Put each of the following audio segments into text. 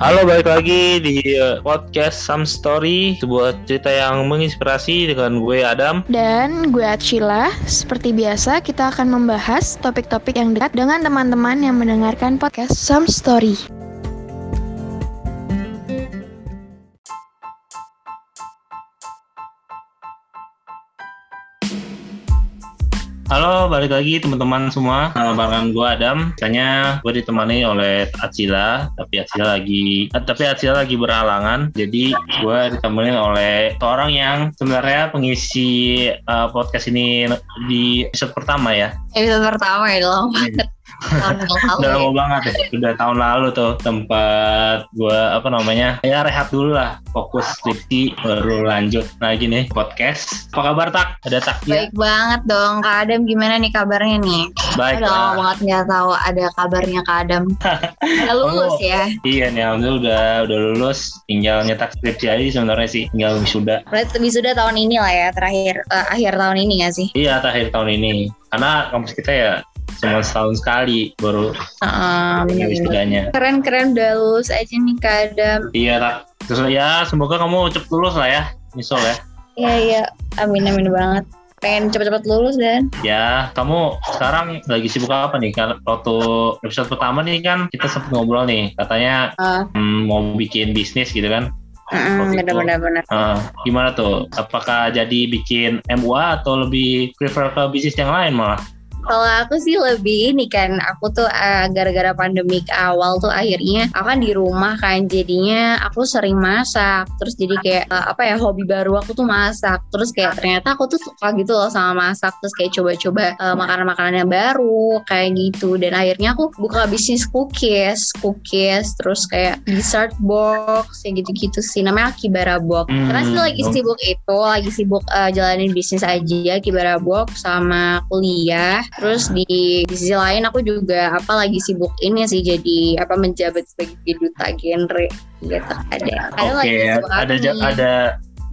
Halo, balik lagi di uh, podcast Some Story, sebuah cerita yang menginspirasi dengan gue Adam. Dan gue Acila, seperti biasa kita akan membahas topik-topik yang dekat dengan teman-teman yang mendengarkan podcast Some Story. Halo, balik lagi teman-teman semua. Nama barengan gue Adam. Misalnya gue ditemani oleh Acila, tapi Acila lagi, eh, tapi Acila lagi berhalangan. Jadi gue ditemani oleh seorang yang sebenarnya pengisi uh, podcast ini di episode pertama ya. Episode pertama ya lama banget. Udah lama banget ya. Udah tahun lalu tuh tempat gue apa namanya ya rehat dulu lah. Fokus skripsi baru lanjut lagi nih podcast. Apa kabar tak? Ada tak ya? Baik banget dong Kak Adam gimana nih kabarnya nih? Baik. Udah lama banget nggak tahu ada kabarnya Kak Adam. Udah lulus Oh. ya. Iya nih, alhamdulillah udah udah lulus, tinggal nyetak skripsi aja sebenarnya sih, tinggal wisuda. Berarti wisuda tahun ini lah ya terakhir eh, akhir tahun ini nggak sih? Iya, akhir tahun ini. Karena kampus kita ya cuma setahun sekali baru punya bener-bener. wisudanya. Keren keren udah lulus aja nih Kak Adam. Iya, tak. Terus ya semoga kamu cepet lulus lah ya, misal ya. Iya iya. Amin amin banget. Pengen cepet-cepet lulus dan Ya, kamu sekarang lagi sibuk apa nih? Karena waktu episode pertama nih kan kita sempat ngobrol nih, katanya Ah. hmm, mau bikin bisnis gitu kan. Mm, bener-bener bener. Ah, gimana tuh? Apakah jadi bikin MUA atau lebih prefer ke bisnis yang lain malah? Kalau aku sih lebih ini kan, aku tuh eh, gara-gara pandemik awal tuh akhirnya aku kan di rumah kan, jadinya aku sering masak. Terus jadi kayak eh, apa ya hobi baru aku tuh masak. Terus kayak ternyata aku tuh suka gitu loh sama masak. Terus kayak coba-coba eh, makanan-makanan yang baru kayak gitu. Dan akhirnya aku buka bisnis cookies, cookies. Terus kayak dessert box kayak gitu-gitu sih. Namanya Akibara Box. Hmm, Karena sih lagi sibuk itu, lagi sibuk eh, jalanin bisnis aja Akibara Box sama kuliah. Terus di, di sisi lain aku juga apa lagi sibuk ini sih jadi apa menjabat sebagai duta genre gitu. Ada ada Oke, lagi apa ada nih? ada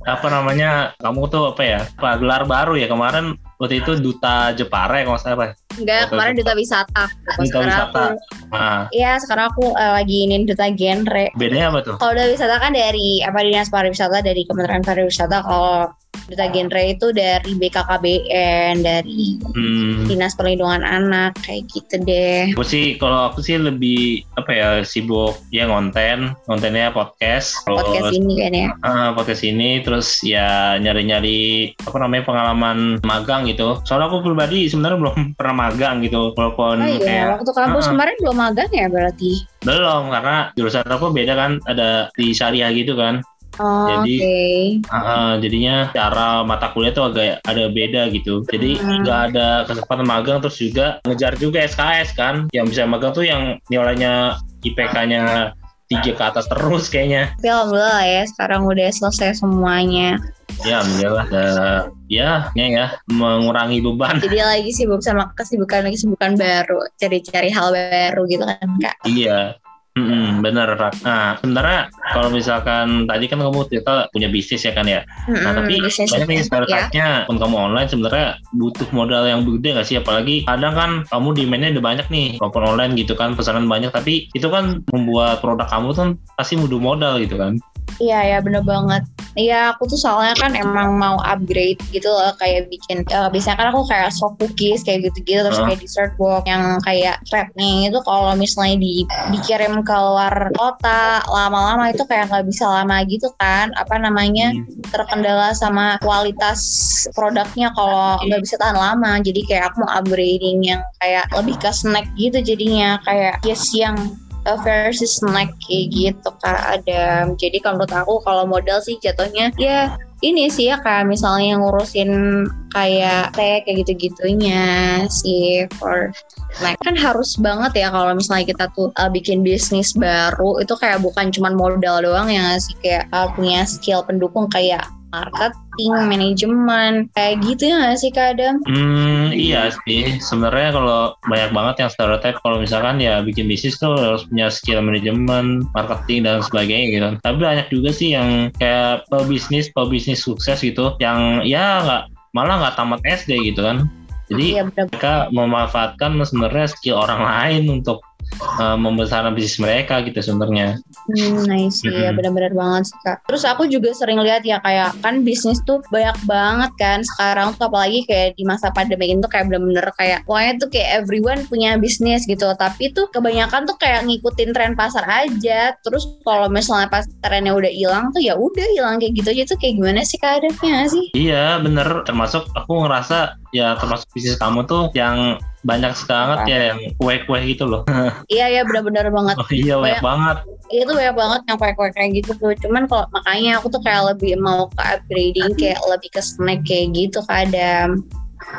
apa namanya? Kamu tuh apa ya? Apa gelar baru ya kemarin waktu itu duta Jepara ya kalau salah apa? Enggak, kemarin duta wisata. Kalau Duta sekarang wisata. aku Nah, Iya, sekarang aku eh, lagi ini duta genre. bedanya apa tuh? Kalau duta wisata kan dari apa dinas pariwisata dari Kementerian Pariwisata. Kalau duta genre itu dari BKKBN, dari Hmm, Dinas Perlindungan Anak kayak gitu deh. aku sih kalau aku sih lebih apa ya sibuk ya konten, kontennya podcast. Terus, Podcast ini kan ya. ah, podcast ini terus ya nyari-nyari apa namanya pengalaman magang gitu. Soalnya aku pribadi sebenarnya belum pernah magang gitu, walaupun Oh iya, kayak waktu kampus ah. kemarin belum magang ya berarti. belum karena jurusan aku beda kan, ada di syariah gitu kan. Oh, Jadi- Oke. Ah, ah, jadinya cara mata kuliah tuh agak ada beda gitu. Jadi Hmm. nggak ada kesempatan magang terus juga ngejar juga SKS kan. Yang bisa magang tuh yang nilainya IPK-nya tiga ke atas terus kayaknya. Tapi alhamdulillah ya sekarang udah selesai semuanya. Ya alhamdulillah. Ya, ya ya mengurangi beban. Jadi lagi sibuk sama kesibukan lagi kesibukan baru, cari-cari hal baru gitu kan kak. iya. Mm-mm, bener Rak. Nah sebenarnya kalau misalkan tadi kan kamu cerita punya bisnis ya kan ya. Nah tapi banyak nih ya. stereotipnya pun kamu online sebenarnya butuh modal yang gede gak sih apalagi kadang kan kamu demandnya udah banyak nih walaupun online gitu kan pesanan banyak tapi itu kan membuat produk kamu tuh pasti butuh modal gitu kan Iya ya bener banget. Iya aku tuh soalnya kan emang mau upgrade gitu loh kayak bikin eh, biasanya kan aku kayak soft cookies kayak gitu-gitu terus kayak dessert box yang kayak wrapnya itu kalau misalnya di, dikirim ke luar kota lama-lama itu kayak nggak bisa lama gitu kan apa namanya terkendala sama kualitas produknya kalau nggak bisa tahan lama. Jadi kayak aku mau upgrading yang kayak lebih ke snack gitu jadinya kayak yes yang uh, versi snack kayak gitu kak Adam. Jadi kalau menurut aku kalau modal sih jatuhnya ya ini sih ya kayak misalnya ngurusin kayak teh kayak gitu-gitunya sih for like kan harus banget ya kalau misalnya kita tuh uh, bikin bisnis baru itu kayak bukan cuman modal doang ya sih? Kayak uh, punya skill pendukung kayak marketing, manajemen, kayak gitu ya nggak sih kadang? Hmm, iya sih. Sebenarnya kalau banyak banget yang stereotip kalau misalkan ya bikin bisnis tuh harus punya skill manajemen, marketing dan sebagainya gitu. Tapi banyak juga sih yang kayak pebisnis, pebisnis sukses gitu, yang ya nggak malah nggak tamat SD gitu kan. Jadi bener. mereka memanfaatkan sebenarnya skill orang lain untuk uh, membesarkan bisnis mereka gitu sebenarnya. Hmm, nice sih ya Mhm. benar-benar banget sih kak. Terus aku juga sering lihat ya kayak kan bisnis tuh banyak banget kan sekarang tuh apalagi kayak di masa pandemi ini tuh kayak bener-bener kayak pokoknya tuh kayak everyone punya bisnis gitu. Tapi tuh kebanyakan tuh kayak ngikutin tren pasar aja. Terus kalau misalnya pas trennya udah hilang tuh ya udah hilang kayak gitu aja tuh kayak gimana sih keadaannya sih? Iya bener, termasuk aku ngerasa ya termasuk bisnis kamu tuh yang banyak banget ya yang kue-kue gitu loh. Iya ya benar-benar banget. Oh iya banyak banget. Itu banyak banget yang kue-kue kayak gitu tuh. Cuman kalau makanya aku tuh kayak lebih mau ke upgrading kayak lebih ke snack kayak gitu kadang.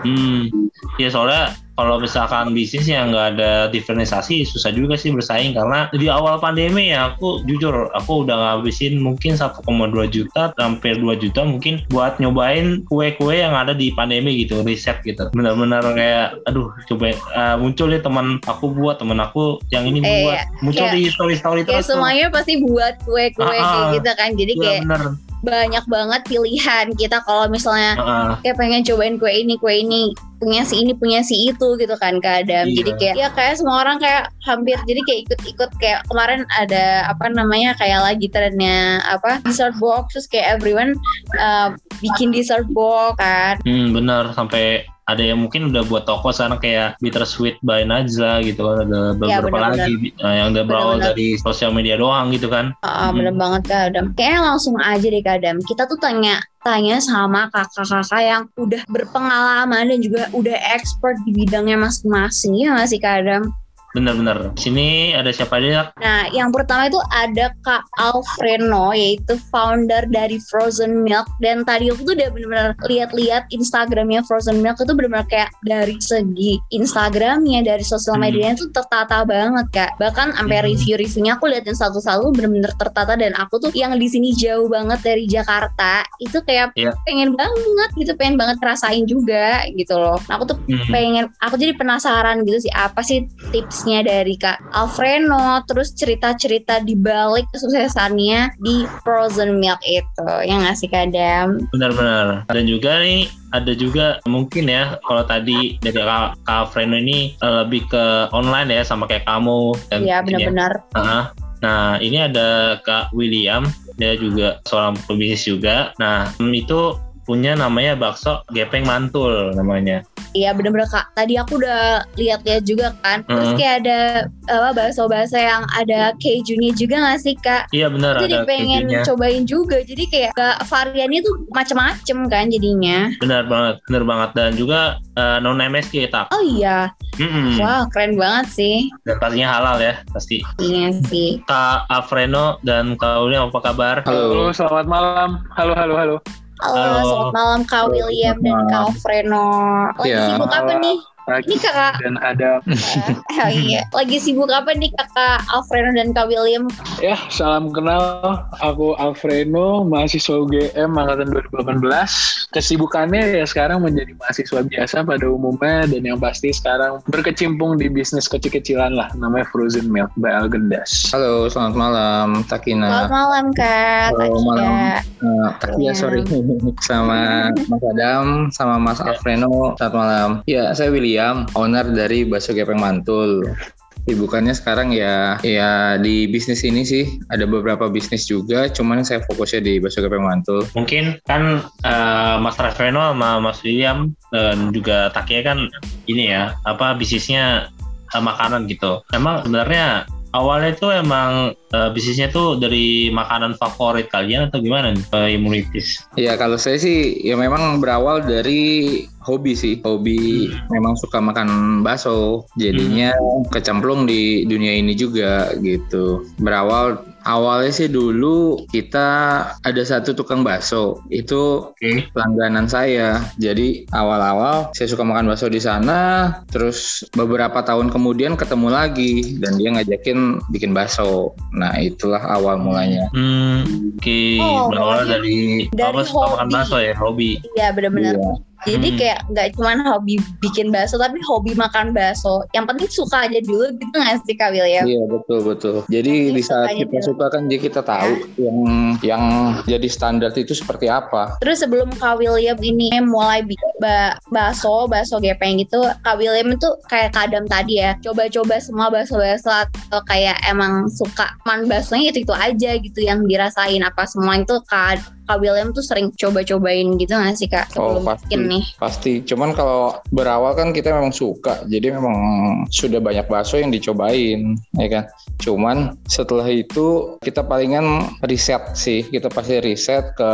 Hmm, ya soalnya kalau misalkan bisnis yang nggak ada diferensiasi susah juga sih bersaing karena di awal pandemi ya aku jujur aku udah ngabisin mungkin 1,2 juta hampir 2 juta mungkin buat nyobain kue-kue yang ada di pandemi gitu riset gitu benar-benar kayak aduh coba eh, muncul nih teman aku buat teman aku yang ini Eh, buat muncul kayak- di story-story Kayak terus tuh. semuanya pasti buat kue-kue Ah, kayak ah. gitu kan. Jadi Iya, kayak bener banyak banget pilihan kita kalau misalnya Heeh. kayak pengen cobain kue ini, kue ini punya si ini, punya si itu gitu kan kadang. Iya. Jadi kayak ya kayak semua orang kayak hampir jadi kayak ikut-ikut kayak kemarin ada apa namanya kayak lagi trennya apa dessert box terus kayak everyone uh, bikin dessert box kan. Hmm, bener sampai ada yang mungkin udah buat toko sana kayak Bittersweet by Najla gitu kan ada Iya, beberapa benar-benar. lagi eh, yang udah berawal dari sosial media doang gitu kan Ah, Hmm. bener banget kadam. Kayaknya langsung aja deh kadam. Kita tuh tanya tanya sama kakak-kakak yang udah berpengalaman dan juga udah expert di bidangnya masing-masing ya masih kadam. Bener-bener sini ada siapa aja Nah, yang pertama itu ada Kak Alfreno, yaitu founder dari Frozen Milk. Dan tadi aku tuh udah bener-bener lihat-lihat Instagramnya Frozen Milk itu bener-bener kayak dari segi Instagramnya, dari sosial Hmm. medianya tuh tertata banget kak. Bahkan sampai Hmm. review-reviewnya aku liatin satu-satu bener-bener tertata dan aku tuh yang di sini jauh banget dari Jakarta itu kayak Iya. pengen banget gitu, pengen banget ngerasain juga gitu loh. Nah, aku tuh Hmm. pengen aku jadi penasaran gitu sih apa sih tipsnya dari Kak Alfreno terus cerita-cerita di balik kesuksesannya di Frozen Milk itu yang ngasih kadam bener-bener dan juga nih ada juga mungkin ya kalau tadi dari Kak, Kak Freno ini eh, lebih ke online ya sama kayak kamu dan ya benar-benar. Nah, ini ada Kak William, dia juga seorang pebisnis juga. Nah, itu punya namanya bakso gepeng mantul namanya. iya benar-benar Kak tadi aku udah lihat-lihat juga kan terus Mm. kayak ada apa bakso-bakso yang ada kejunya juga nggak sih Kak Iya benar jadi ada pengen kejunya. cobain juga jadi kayak gak, variannya tuh macem-macem kan jadinya Benar banget, benar banget dan juga eh, non MSG tak. oh iya Mm-mm. wah keren banget sih Dan pastinya halal ya, pasti. iya sih Kak Afreno dan Kak William apa kabar? Halo, selamat malam. Halo, halo, halo. Halo, Halo. selamat malam Kak William dan Kak Freno. Lagi Ya. sibuk apa nih? Lagi Ini kakak, dan ada oh iya. Lagi sibuk apa nih kakak Alfredo dan Kak William? ya salam kenal. Aku Alfreno, mahasiswa UGM angkatan 2018. Kesibukannya ya sekarang menjadi mahasiswa biasa pada umumnya dan yang pasti sekarang berkecimpung di bisnis kecil-kecilan lah namanya Frozen Milk by Algendas. Halo, selamat malam, Takina. Selamat malam Kak. Halo, malam. Uh. Takia, sorry. sama Mas Adam, sama Mas Alfreno. Selamat malam. Ya, saya William, owner dari Bakso Gepeng Mantul. Sibukannya sekarang ya ya di bisnis ini sih ada beberapa bisnis juga, cuman saya fokusnya di Bakso Gepeng Mantul. Mungkin kan eh, Mas Rafreno sama Mas William dan juga Takia kan ini ya, apa bisnisnya eh, makanan gitu. Emang sebenarnya awalnya itu emang eh, bisnisnya tuh dari makanan favorit kalian atau gimana nih? Eh, Imunitis. Ya kalau saya sih ya memang berawal dari hobi sih, hobi memang suka makan bakso, jadinya kecemplung di dunia ini juga gitu. Berawal awalnya sih dulu kita ada satu tukang bakso itu Oke. langganan saya. Jadi awal-awal saya suka makan bakso di sana, terus beberapa tahun kemudian ketemu lagi dan dia ngajakin bikin bakso. Nah itulah awal mulanya. Hmm, oke. Oh, Berawal dari, dari apa suka makan hobi. bakso ya, hobi. Iya bener-bener. Iya. Jadi Hmm. kayak nggak cuma hobi bikin bakso tapi hobi makan bakso. Yang penting suka aja dulu gitu nggak sih Kak William? Iya betul betul. Jadi di saat kita dulu. suka kan jadi kita tahu yang yang jadi standar itu seperti apa. Terus sebelum Kak William ini mulai bikin ba- bakso, bakso gepeng gitu, Kak William itu kayak kadam tadi ya, coba-coba semua bakso-bakso atau kayak emang suka man baksonya itu itu aja gitu yang dirasain apa semua itu Kak Kak William tuh sering coba-cobain gitu nggak sih Kak Oh, sebelum pasti. bikin nih? Pasti. Cuman kalau berawal kan kita memang suka. Jadi memang sudah banyak bakso yang dicobain, ya kan. Cuman setelah itu kita palingan riset sih. Kita pasti riset ke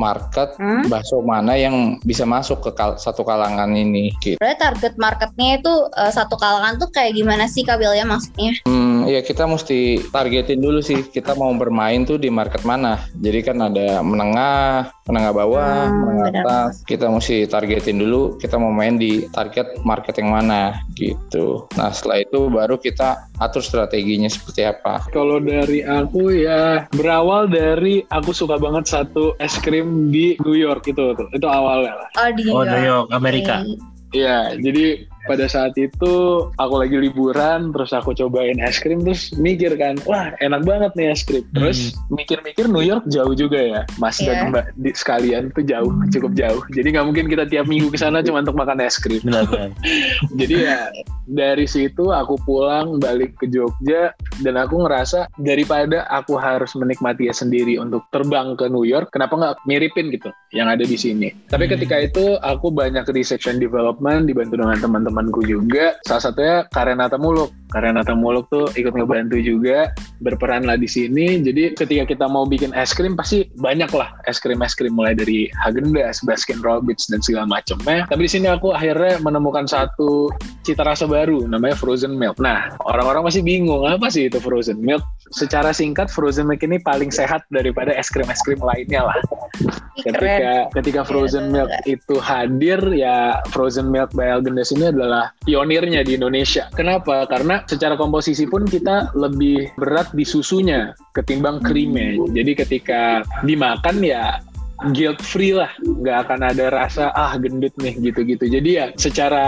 market Hmm? bakso mana yang bisa masuk ke kal- satu kalangan ini gitu. Berarti target marketnya itu eh, satu kalangan tuh kayak gimana sih Kak William maksudnya? Hmm, ya kita mesti targetin dulu sih kita mau bermain tuh di market mana. Jadi kan ada menengah, menengah bawah, Hmm, menengah benar. atas. Kita mesti targetin dulu kita mau main di target market yang mana gitu. Nah setelah itu baru kita atur strateginya seperti apa. Kalau dari aku ya berawal dari aku suka banget satu es krim di New York itu tuh. Itu awalnya lah. Oh di Oh, New York, Amerika. Iya, jadi pada saat itu aku lagi liburan, terus aku cobain es krim, terus mikir kan, wah enak banget nih es krim. Terus mikir-mikir New York jauh juga ya, Mas Iya. dan Mbak di, sekalian tuh jauh, cukup jauh. Jadi nggak mungkin kita tiap minggu ke sana cuma untuk makan es krim. Benar-benar. Jadi ya dari situ aku pulang balik ke Jogja dan aku ngerasa daripada aku harus menikmati sendiri untuk terbang ke New York, kenapa nggak miripin gitu yang ada di sini. Tapi Hmm. ketika itu aku banyak research and development dibantu dengan teman-temanku juga. Salah satunya Karenata Muluk. Karenata Muluk tuh ikut ngebantu juga berperan lah di sini. Jadi ketika kita mau bikin es krim pasti banyak lah es krim es krim mulai dari Haagen-Dazs, Baskin Robbins dan segala macamnya. Tapi di sini aku akhirnya menemukan satu cita rasa baru namanya frozen milk. Nah, orang-orang masih bingung apa sih itu frozen milk? Secara singkat frozen milk ini paling sehat daripada es krim-es krim lainnya lah. Keren. Ketika ketika frozen milk itu hadir ya frozen milk by Haagen-Dazs ini adalah pionirnya di Indonesia. Kenapa? Karena secara komposisi pun kita lebih berat di susunya ketimbang krimnya. Jadi ketika dimakan ya guilt free lah, nggak akan ada rasa ah gendut nih gitu-gitu. Jadi ya secara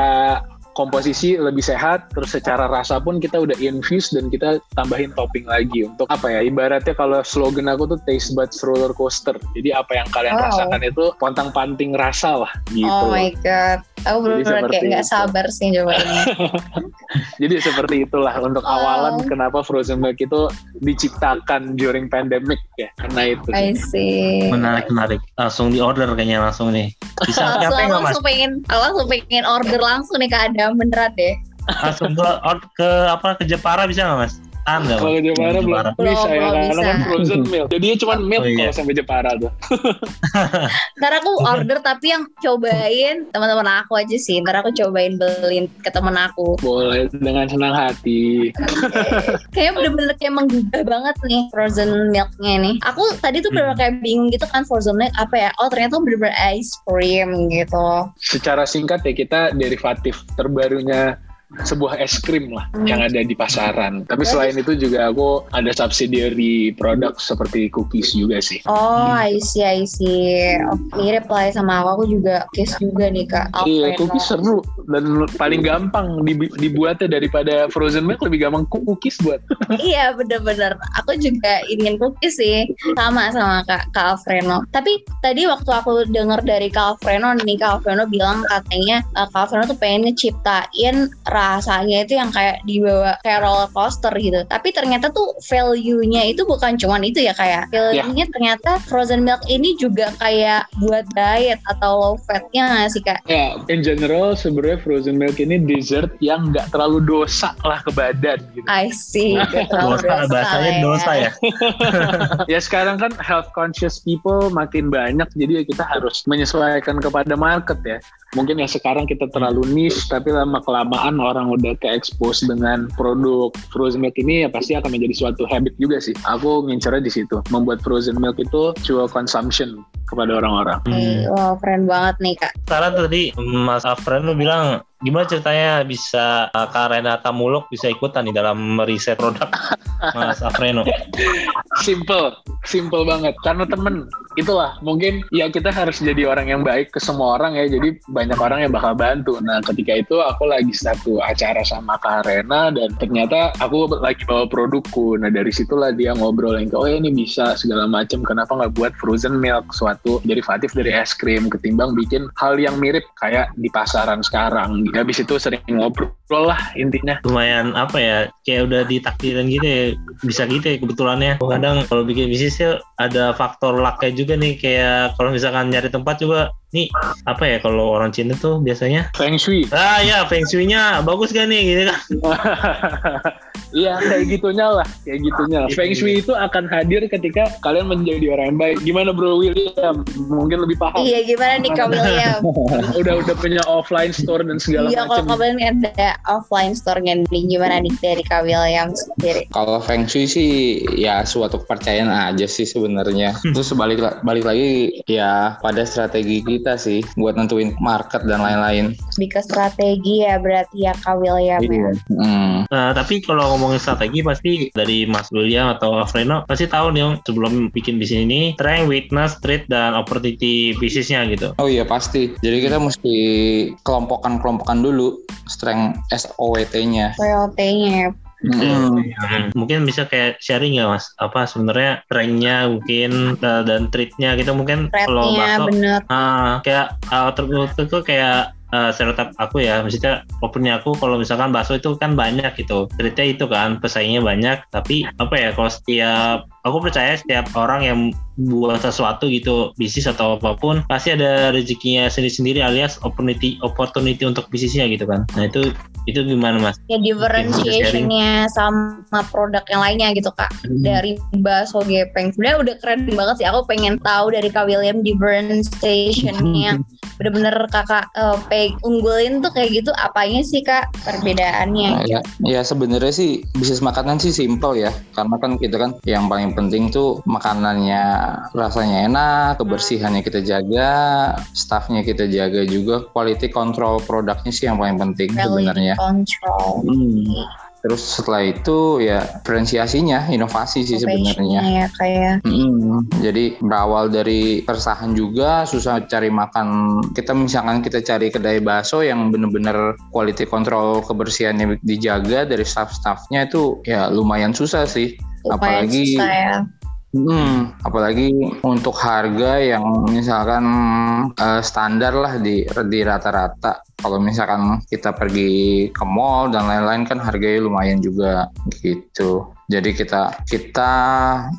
komposisi lebih sehat, terus secara rasa pun kita udah infuse dan kita tambahin topping lagi untuk apa ya? Ibaratnya kalau slogan aku tuh taste buds roller coaster. Jadi apa yang kalian Wow. rasakan itu pontang panting rasa lah gitu. Oh my god, aku seperti kayak nggak sabar sih cobainnya. Jadi seperti itulah untuk Wow. awalan kenapa frozen milk itu diciptakan during pandemic ya. Karena itu. I see. Menarik, menarik. Langsung di order kayaknya langsung nih. Bisa Langsung, langsung pengen, aku langsung pengen order langsung nih ke Adam beneran deh. Langsung ke, or- ke apa ke Jepara bisa nggak mas? Tahan nggak? Kalau? Jepara belum Jepara. Belum, bisa ya, belum karena kan frozen milk. Jadinya cuma milk Oh, iya. kalau sampai Jepara tuh. Ntar aku order tapi yang cobain teman-teman aku aja sih. Ntar aku cobain beliin ke temen aku. Boleh dengan senang hati. Kayaknya bener-bener kayak menggugah banget nih frozen milknya nih. Aku tadi tuh bener-bener kayak bingung gitu kan frozen milk apa ya? Oh ternyata bener-bener ice cream gitu. Secara singkat ya kita derivatif terbarunya sebuah es krim lah Hmm. yang ada di pasaran. Tapi selain itu juga aku ada subsidiary produk seperti cookies juga sih. Oh, I see, I see. Oh, mirip lah ya sama aku. Aku juga case juga nih kak. Iya, Alfredo. cookies seru dan paling gampang dibuatnya daripada frozen milk lebih gampang cookies buat. iya bener-bener aku juga ingin cookies sih sama sama kak kak Alfreno tapi tadi waktu aku dengar dari kak Alfreno nih kak Alfreno bilang katanya eh, kak Alfreno tuh pengen ngeciptain rasanya itu yang kayak dibawa kayak roller coaster gitu. Tapi ternyata tuh value-nya itu bukan cuman itu ya kayak value-nya ternyata frozen milk ini juga kayak buat diet atau low fatnya nggak sih kak? Ya, in general sebenarnya frozen milk ini dessert yang nggak terlalu dosa lah ke badan gitu. I see. Gak terlalu Dosa, bahasanya lah dosa ya. ya sekarang kan health conscious people makin banyak jadi ya kita harus menyesuaikan kepada market ya. Mungkin ya sekarang kita terlalu niche tapi lama kelamaan orang udah ke expose dengan produk frozen milk ini ya pasti akan menjadi suatu habit juga sih. Aku ngincernya di situ. Membuat frozen milk itu fuel consumption kepada orang-orang. Hmm. Wow, keren banget nih kak. Sekarang tadi Mas Afren lu bilang gimana ceritanya bisa uh, Kak Renata Muluk bisa ikutan di dalam meriset produk Mas Afreno? Simple, simple banget. Karena temen, itulah mungkin ya kita harus jadi orang yang baik ke semua orang ya. Jadi banyak orang yang bakal bantu. Nah ketika itu aku lagi satu acara sama Kak Rena dan ternyata aku lagi bawa produkku. Nah dari situlah dia ngobrol yang oh ya ini bisa segala macam. Kenapa nggak buat frozen milk suatu derivatif dari es krim ketimbang bikin hal yang mirip kayak di pasaran sekarang. Habis itu sering ngobrol lah intinya. Lumayan apa ya, kayak udah ditakdirin gitu ya, bisa gitu ya kebetulannya. Kadang kalau bikin bisnis ya ada faktor lucknya juga nih, kayak kalau misalkan nyari tempat juga nih apa ya kalau orang Cina tuh biasanya Feng Shui. ah ya feng shui-nya bagus gak nih gitu kan Iya kayak gitunya lah, kayak gitunya. lah. Feng Shui itu akan hadir ketika kalian menjadi orang yang baik. Gimana Bro William? Mungkin lebih paham. Iya gimana nih Kak William? udah udah punya offline store dan segala Iya kalau macam. Kak William ini ada offline store-nya nih gimana nih dari Kak William sendiri? Kalau Feng Shui sih ya suatu kepercayaan aja sih sebenarnya. Terus balik balik lagi ya pada strategi kita sih buat nentuin market dan lain-lain. Lebih ke strategi ya berarti ya Kak William ya. Hmm. Nah, tapi kalau ngomongin strategi pasti dari Mas William atau Freno pasti tahu nih sebelum bikin bisnis ini strength, weakness, threat dan opportunity bisnisnya gitu. Oh iya pasti. Jadi kita mesti kelompokan-kelompokan dulu strength SOWT-nya. PLT-nya ya. Hmm. Hmm, Mungkin bisa kayak sharing ya Mas, apa sebenarnya strength-nya mungkin uh, dan treat-nya gitu. Mungkin kalau bakso bener. Ah, kayak uh, terbentuk itu kayak uh, stereotip aku ya, maksudnya opennya aku kalau misalkan bakso itu kan banyak gitu, treatnya itu kan pesaingnya banyak, tapi apa ya kalau setiap aku percaya setiap orang yang buat sesuatu gitu bisnis atau apa pun pasti ada rezekinya sendiri-sendiri alias opportunity opportunity untuk bisnisnya gitu kan. Nah itu itu gimana mas? Ya differentiation-nya sama produk yang lainnya gitu Kak. Dari bakso gepeng. Sebenarnya udah keren banget sih. Aku pengen tahu dari Kak William differentiation-nya. Bener-bener kakak eh, pe- unggulin tuh kayak gitu apanya sih Kak perbedaannya? Nah, ya, ya sebenarnya sih bisnis makanan sih simple ya, karena kan kita kan yang paling penting tuh makanannya rasanya enak, kebersihannya kita jaga, staffnya kita jaga juga, quality control produknya sih yang paling penting sebenarnya. control. Hmm. Terus setelah itu ya diferensiasinya, inovasi sih sebenarnya. Ya kayak Mm, Jadi berawal dari keresahan juga susah cari makan. Kita misalkan kita cari kedai bakso yang bener-bener quality control kebersihannya dijaga dari staff-staffnya itu ya lumayan susah sih. Lumayan Apalagi- susah ya. Hmm, apalagi untuk harga yang misalkan eh, standar lah di di rata-rata. Kalau misalkan kita pergi ke mall dan lain-lain kan harganya lumayan juga gitu. Jadi kita kita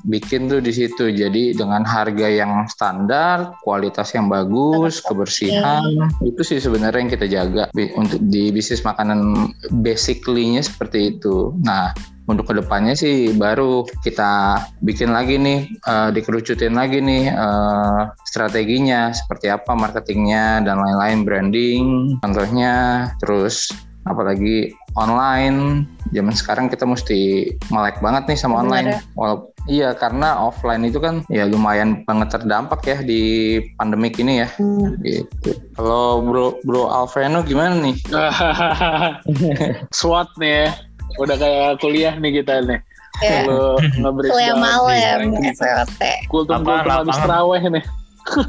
bikin tuh di situ. Jadi dengan harga yang standar, kualitas yang bagus, kebersihan itu sih sebenarnya yang kita jaga untuk di bisnis makanan basically-nya seperti itu. Nah, untuk ke depannya sih baru kita bikin lagi nih eh, dikerucutin lagi nih eh, strateginya seperti apa marketingnya dan lain-lain branding contohnya terus apalagi online zaman sekarang kita mesti melek banget nih sama Benar online ya. Walaupun iya karena offline itu kan ya lumayan banget terdampak ya di pandemik ini ya Hmm. gitu kalau bro bro Alfreno gimana nih SWOT nih ya. Udah kayak kuliah nih kita nih. Kalau ngebreak Kuliah malam nih. SWT. Kultum-kultum Apa, habis lapangan? terawih nih.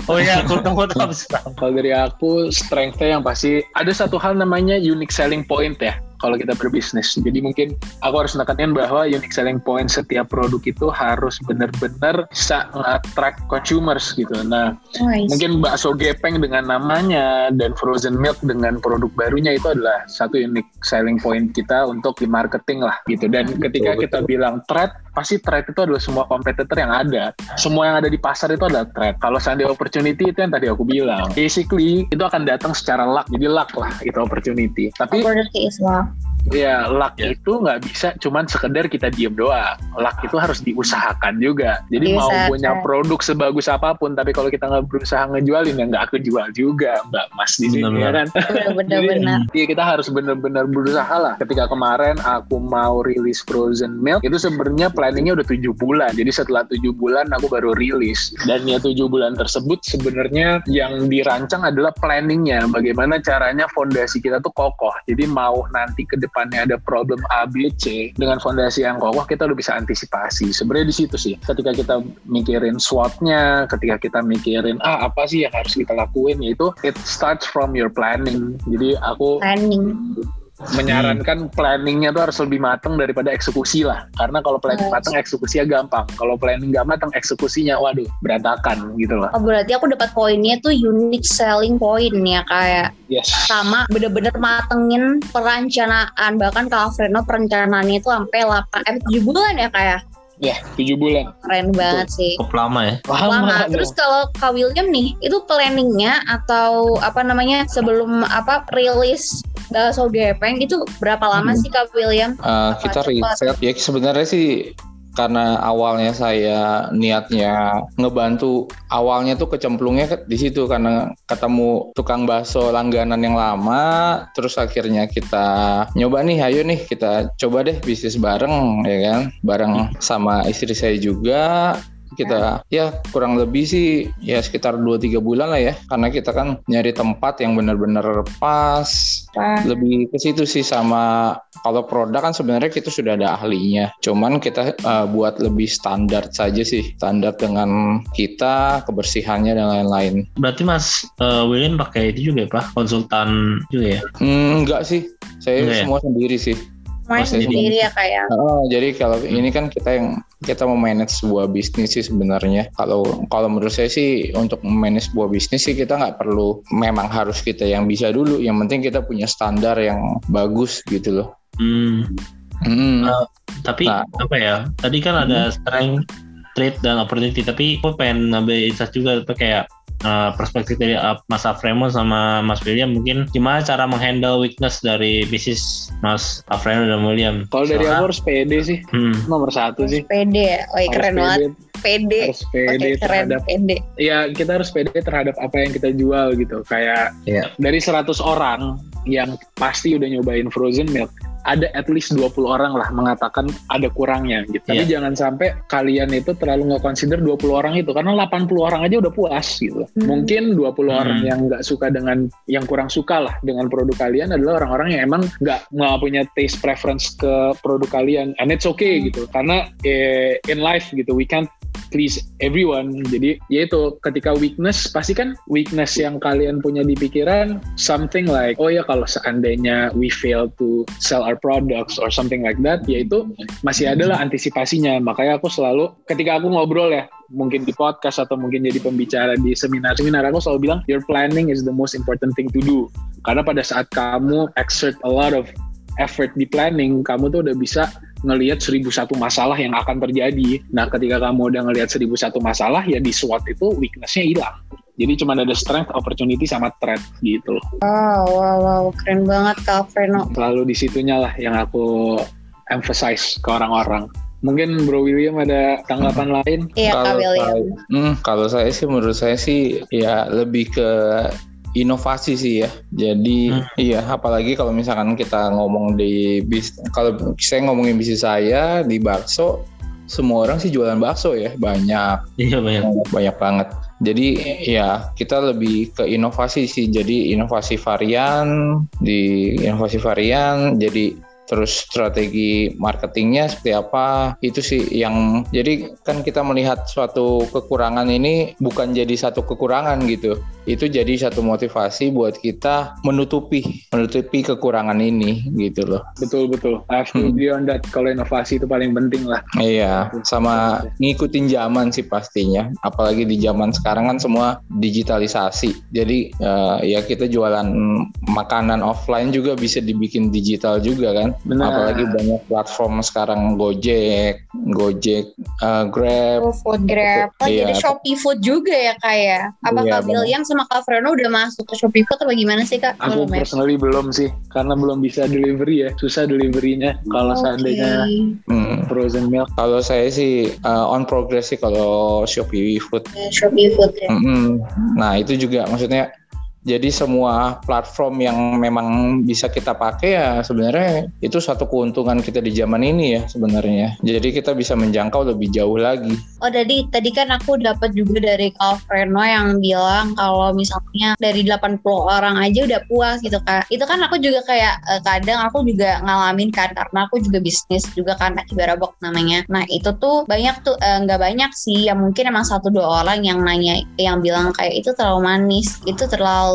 Oh iya, aku tunggu habis Kalau dari aku, strength-nya yang pasti ada satu hal namanya unique selling point ya. Kalau kita berbisnis, jadi mungkin aku harus menekankan bahwa unique selling point setiap produk itu harus benar-benar bisa nge-attract consumers gitu. Nah, Nice. mungkin bakso gepeng dengan namanya dan frozen milk dengan produk barunya itu adalah satu unique selling point kita untuk di marketing lah gitu. Dan ketika Betul, kita bilang threat pasti threat itu adalah semua kompetitor yang ada. Semua yang ada di pasar itu adalah threat. Kalau seandainya opportunity itu yang tadi aku bilang basically itu akan datang secara luck. Jadi luck lah itu opportunity. Tapi Opportunity is love. Ya luck Ya. itu nggak bisa cuman sekedar kita diem doang. Luck itu harus diusahakan juga. Jadi mau Diusahakan. punya produk sebagus apa pun, tapi kalau kita nggak berusaha ngejualin ya nggak kejual juga, Mbak Mas di sini ya Benar-benar. kan. bener-bener Iya kita harus benar-benar berusaha lah. Ketika kemarin aku mau rilis frozen milk, itu sebenarnya planningnya udah tujuh bulan. Jadi setelah tujuh bulan aku baru rilis. Dan ya tujuh bulan tersebut sebenarnya yang dirancang adalah planningnya. Bagaimana caranya fondasi kita tuh kokoh. Jadi mau nanti ke depannya ada problem A, B, C dengan fondasi yang kokoh kita udah bisa antisipasi. Sebenarnya di situ sih. Ketika kita mikirin SWOT-nya, ketika kita mikirin ah apa sih yang harus kita lakuin, yaitu it starts from your planning. Jadi aku planning menyarankan planningnya tuh harus lebih matang daripada eksekusi lah. Karena kalau planning Yes. matang eksekusinya gampang. Kalau planning nggak matang eksekusinya waduh berantakan gitu loh. Oh berarti aku dapat poinnya tuh unique selling point ya kayak yes. sama bener-bener matengin perencanaan. Bahkan Kak Freno perencanaannya itu sampai 8 eh 7 bulan ya kayak ya tujuh bulan keren banget sih Cukup lama ya. lama. dong. Terus kalau Kak William nih, itu planningnya atau apa namanya sebelum apa rilis bakso gepeng itu berapa lama Hmm. sih Kak William? Uh, Apa kita cepat? riset ya sebenarnya sih karena awalnya saya niatnya ngebantu awalnya tuh kecemplungnya ke- di situ karena ketemu tukang bakso langganan yang lama terus akhirnya kita nyoba nih ayo nih kita coba deh bisnis bareng ya kan? Bareng sama istri saya juga kita ya kurang lebih sih ya sekitar 2-3 bulan lah ya. Karena kita kan nyari tempat yang benar-benar pas. Lebih ke situ sih sama kalau produk kan sebenarnya kita sudah ada ahlinya. Cuman kita uh, buat lebih standar saja sih. Standar dengan kita kebersihannya dan lain-lain. Berarti Mas eh, William pakai itu juga ya Pak? Konsultan juga ya? hmm, enggak sih. Saya Enggak ya? semua sendiri sih Main sendiri. ya kayak. Oh, jadi kalau ini kan kita yang kita mau manage sebuah bisnis sih sebenarnya. Kalau kalau menurut saya sih untuk manage sebuah bisnis sih kita nggak perlu memang harus kita yang bisa dulu. Yang penting kita punya standar yang bagus gitu loh. Hmm. Hmm. Ah. Tapi Nah. apa ya? Tadi kan ada strength, trait dan opportunity. Tapi aku pengen ngambil insight juga kayak eh, perspektif dari uh, Mas Afremo sama Mas William mungkin gimana cara menghandle weakness dari bisnis Mas Afremo dan William. kalau dari aku harus pede sih Hmm. nomor satu sih Pede, Harus keren pede, banget. Pede. harus pede keren, terhadap pede. ya kita harus pede terhadap apa yang kita jual gitu kayak Iya. dari 100 orang yang pasti udah nyobain frozen milk ada at least 20 orang lah mengatakan ada kurangnya gitu. Tapi Iya. jangan sampai kalian itu terlalu nggak consider 20 orang itu karena 80 orang aja udah puas gitu. Hmm. Mungkin 20 Hmm. orang yang nggak suka dengan yang kurang suka lah dengan produk kalian adalah orang-orang yang emang nggak nggak punya taste preference ke produk kalian and it's okay gitu. Karena eh, in life gitu we can't please everyone. Jadi ya itu ketika weakness pasti kan weakness yang kalian punya di pikiran something like oh ya kalau seandainya we fail to sell our products or something like that yaitu masih adalah antisipasinya. Makanya aku selalu ketika aku ngobrol ya mungkin di podcast atau mungkin jadi pembicara di seminar-seminar aku selalu bilang your planning is the most important thing to do. Karena pada saat kamu exert a lot of effort di planning, kamu tuh udah bisa ngelihat seribu satu masalah yang akan terjadi. Nah, ketika kamu udah ngelihat seribu satu masalah, ya di SWOT itu weakness-nya hilang. Jadi cuma ada strength, opportunity, sama threat gitu loh. Wow, wow, wow, keren banget Kak Freno. Selalu di situnya lah yang aku emphasize ke orang-orang. Mungkin Bro William ada tanggapan lain? Iya Kak William. saya- Hmm, kalau saya sih menurut saya sih ya lebih ke inovasi sih ya. Jadi Hmm. iya apalagi kalau misalkan kita ngomong di bis kalau saya ngomongin bisnis saya di bakso semua orang sih jualan bakso ya banyak Iya banyak. banyak banget. Jadi ya kita lebih ke inovasi sih. Jadi inovasi varian di inovasi varian jadi terus strategi marketingnya seperti apa itu sih yang jadi kan kita melihat suatu kekurangan ini bukan jadi satu kekurangan gitu itu jadi satu motivasi buat kita menutupi menutupi kekurangan ini gitu loh Betul, betul. I Hmm. that. Kalau inovasi itu paling penting lah. Iya, sama ngikutin zaman sih pastinya. Apalagi di zaman sekarang kan semua digitalisasi. Jadi eh, ya kita jualan makanan offline juga bisa dibikin digital juga kan. Benar. Apalagi banyak platform sekarang Gojek, Gojek, uh, Grab. Oh, food grab. Lagi Iya. ada Shopee Food juga ya kak ya. Apa Iya, Kak William sama Kak Freno udah masuk ke Shopee Food atau gimana sih kak? Aku Belum ya? personally belum sih, karena belum bisa delivery ya, susah deliverynya. Kalau Oke. seandainya Hmm. frozen milk, Kalau saya sih uh, on progress sih kalau Shopee Food. Ya, Shopee Food ya. Mm-mm. Nah itu juga maksudnya jadi semua platform yang memang bisa kita pakai ya sebenarnya itu satu keuntungan kita di zaman ini ya sebenarnya. Jadi kita bisa menjangkau lebih jauh lagi. Oh tadi tadi kan aku dapat juga dari Kak Freno yang bilang kalau misalnya dari 80 orang aja udah puas gitu kak. Itu kan aku juga kayak eh, kadang aku juga ngalamin kan karena aku juga bisnis juga kan Akibarabok namanya. Nah itu tuh banyak tuh eh, nggak banyak sih yang mungkin emang satu dua orang yang nanya yang bilang kayak itu terlalu manis, itu terlalu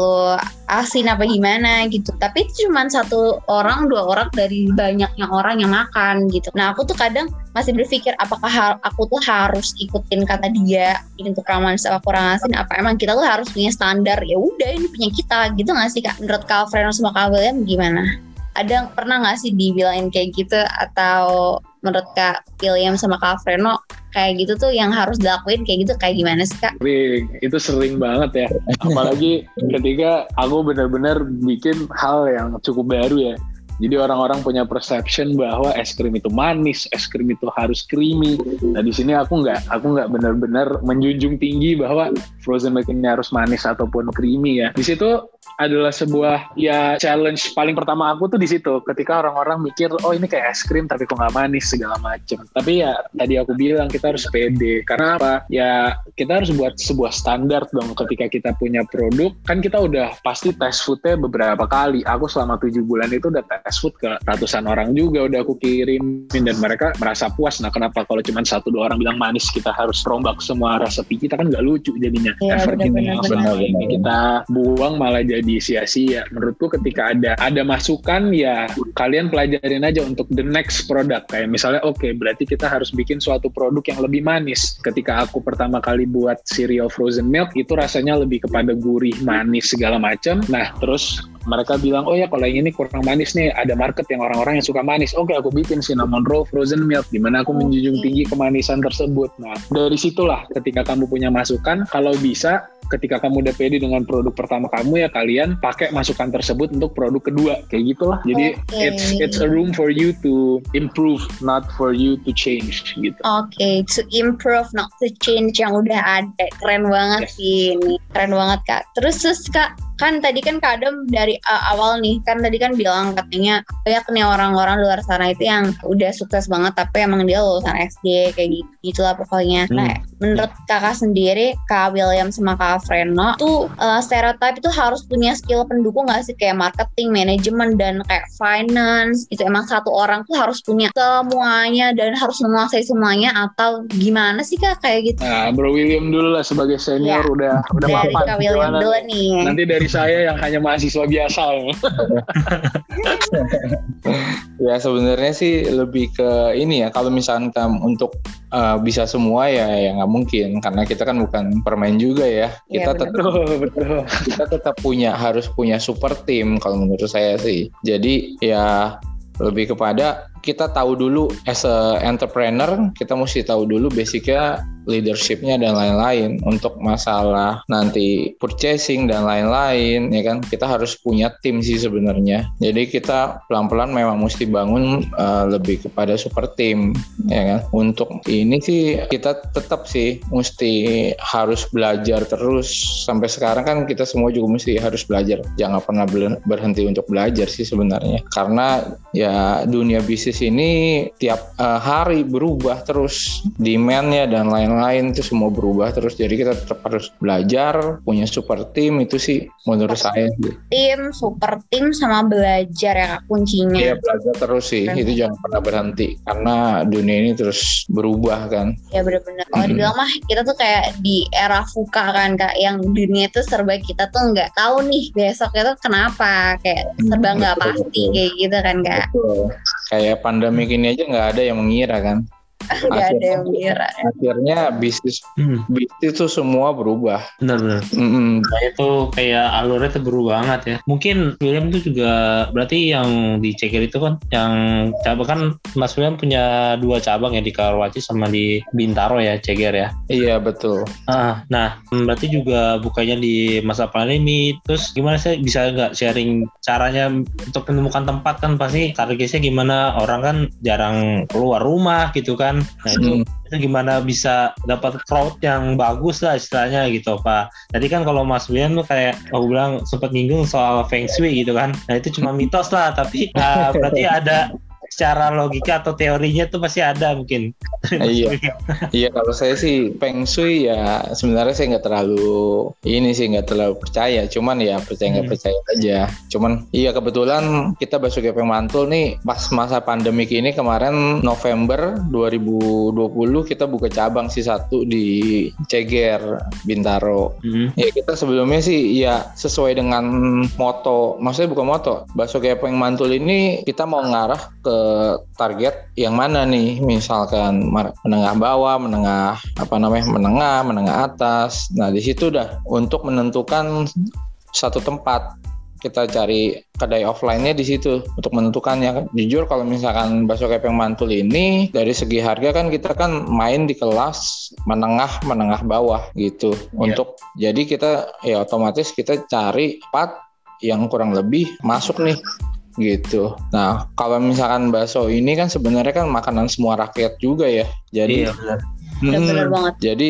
asin apa gimana gitu. Tapi itu cuma satu orang dua orang dari banyaknya orang yang makan gitu. Nah aku tuh kadang masih berpikir apakah aku tuh harus ikutin kata dia kurang manis apa kurang asin apa emang kita tuh harus punya standar ya udah ini punya kita gitu nggak sih kak menurut Kak Freno sama Kak William gimana ada pernah nggak sih dibilangin kayak gitu atau menurut Kak William sama Kak Freno kayak gitu tuh yang harus dilakuin kayak gitu kayak gimana sih kak? sering. itu sering banget ya. Apalagi ketika aku benar-benar bikin hal yang cukup baru ya. Jadi orang-orang punya perception bahwa es krim itu manis, es krim itu harus creamy. Nah di sini aku nggak, aku nggak benar-benar menjunjung tinggi bahwa frozen milk ini harus manis ataupun creamy ya. Di situ adalah sebuah ya challenge paling pertama aku tuh di situ. Ketika orang-orang mikir, oh ini kayak es krim tapi kok nggak manis segala macem. Tapi ya tadi aku bilang kita harus pede. Karena apa? Ya kita harus buat sebuah standar dong ketika kita punya produk. Kan kita udah pasti tes foodnya beberapa kali. Aku selama tujuh bulan itu udah tes food ke ratusan orang juga udah aku kirimin dan mereka merasa puas. Nah kenapa kalau cuma satu dua orang bilang manis kita harus rombak semua resepi kita kan nggak lucu jadinya. Iya, Effort benar. selama ini kita buang malah jadi sia-sia. Menurutku ketika ada ada masukan ya kalian pelajarin aja untuk the next product kayak misalnya oke berarti kita harus bikin suatu produk yang lebih manis. Ketika aku pertama kali buat cereal frozen milk itu rasanya lebih kepada gurih, manis segala macam. Nah, terus mereka bilang oh ya kalau yang ini kurang manis nih ada market yang orang-orang yang suka manis oke aku bikin cinnamon roll frozen milk di mana aku menjunjung tinggi kemanisan tersebut nah dari situlah ketika kamu punya masukan kalau bisa ketika kamu udah pede dengan produk pertama kamu ya kalian pakai masukan tersebut untuk produk kedua kayak gitulah jadi Oke. it's it's a room for you to improve not for you to change gitu Oke, to improve not to change yang udah ada. Keren banget Yes. sih ini. Keren banget Kak. Terus terus Kak, kan tadi kan Kak Adam dari uh, awal nih, kan tadi kan bilang katanya banyak nih orang-orang luar sana itu yang udah sukses banget tapi emang dia lulusan SD kayak gitu gitulah pokoknya. Hmm. Nah, menurut Kakak sendiri, Kak William sama Kak Freno tuh uh, stereotype itu harus punya skill pendukung gak sih kayak marketing, manajemen dan kayak finance. Itu emang satu orang tuh harus punya semuanya dan harus menguasai semuanya atau gimana sih Kak kayak gitu? nah Bro William dulu lah sebagai senior Ya. udah udah Dari mapan Kak William Gimana dulu nih? nih. nanti dari saya yang hanya mahasiswa biasa ya. Ya sebenarnya sih lebih ke ini ya kalau misalkan untuk uh, bisa semua ya ya nggak mungkin karena kita kan bukan permain juga ya. Iya, Kita benar. tetap betul betul kita tetap punya harus punya super team kalau menurut saya sih. Jadi ya lebih kepada kita tahu dulu as a entrepreneur kita mesti tahu dulu basicnya leadershipnya dan lain-lain untuk masalah nanti purchasing dan lain-lain ya kan? Kita harus punya tim sih sebenarnya. Jadi kita pelan-pelan memang mesti bangun uh, lebih kepada super team ya kan? Untuk ini sih kita tetap sih mesti harus belajar terus. Sampai sekarang kan kita semua juga mesti harus belajar. Jangan pernah ber- berhenti untuk belajar sih sebenarnya. Karena ya dunia bisnis ini tiap uh, hari berubah terus. Demandnya dan lain-lain itu semua berubah terus jadi kita tetap harus belajar punya super team itu sih menurut saya sih. Tim, super tim sama belajar ya kuncinya. Iya belajar terus sih Keren. itu jangan pernah berhenti karena dunia ini terus berubah kan Ya bener-bener. Kalau Mhm. dibilang mah kita tuh kayak di era fuka kan kak, yang dunia itu serba kita tuh nggak tahu nih besok itu kenapa, kayak serba nggak pasti betul. kayak gitu kan kak. Betul. kayak pandemi ini aja nggak ada yang mengira kan nggak ada yang mira akhirnya bisnis Hmm, bisnis itu semua berubah. benar-benar. Mm-mm. Nah, itu kayak alurnya tuh berubah banget ya. Mungkin William itu juga berarti yang di Ceger itu kan yang cabang kan Mas William punya dua cabang ya di Karawaci sama di Bintaro ya Ceger ya. Iya betul. Ah, nah berarti juga bukanya di masa pandemi. Terus gimana sih bisa nggak sharing caranya untuk menemukan tempat kan pasti targetnya gimana orang kan jarang keluar rumah gitu kan. Nah itu Hmm. itu gimana bisa dapat crowd yang bagus lah istilahnya gitu Pak. Tadi kan kalau Mas William tuh kayak aku bilang sempat nyinggung soal feng shui gitu kan. Nah itu cuma mitos lah tapi uh, berarti ada secara logika atau teorinya tuh pasti ada mungkin. Iya. Iya kalau saya sih Feng Shui ya sebenarnya saya nggak terlalu ini sih nggak terlalu percaya. Cuman ya percaya nggak Hmm. percaya aja. Cuman iya kebetulan kita Basu Gepeng Mantul nih pas masa pandemik ini kemarin November 2020 kita buka cabang sih satu di Ceger Bintaro. Hmm. Ya kita sebelumnya sih ya sesuai dengan moto, maksudnya bukan moto. Bakso Gepeng Mantul ini kita mau ngarah ke target yang mana nih? Misalkan menengah bawah, menengah apa namanya? menengah, menengah atas. Nah, di situ udah untuk menentukan satu tempat kita cari kedai offline-nya di situ untuk menentukannya. Jujur kalau misalkan bakso kepeng mantul ini dari segi harga kan kita kan main di kelas menengah menengah bawah gitu. Untuk jadi kita ya otomatis kita cari part yang kurang lebih masuk nih gitu. Nah, kalau misalkan bakso ini kan sebenarnya kan makanan semua rakyat juga ya. Jadi Iya Hmm, bener banget jadi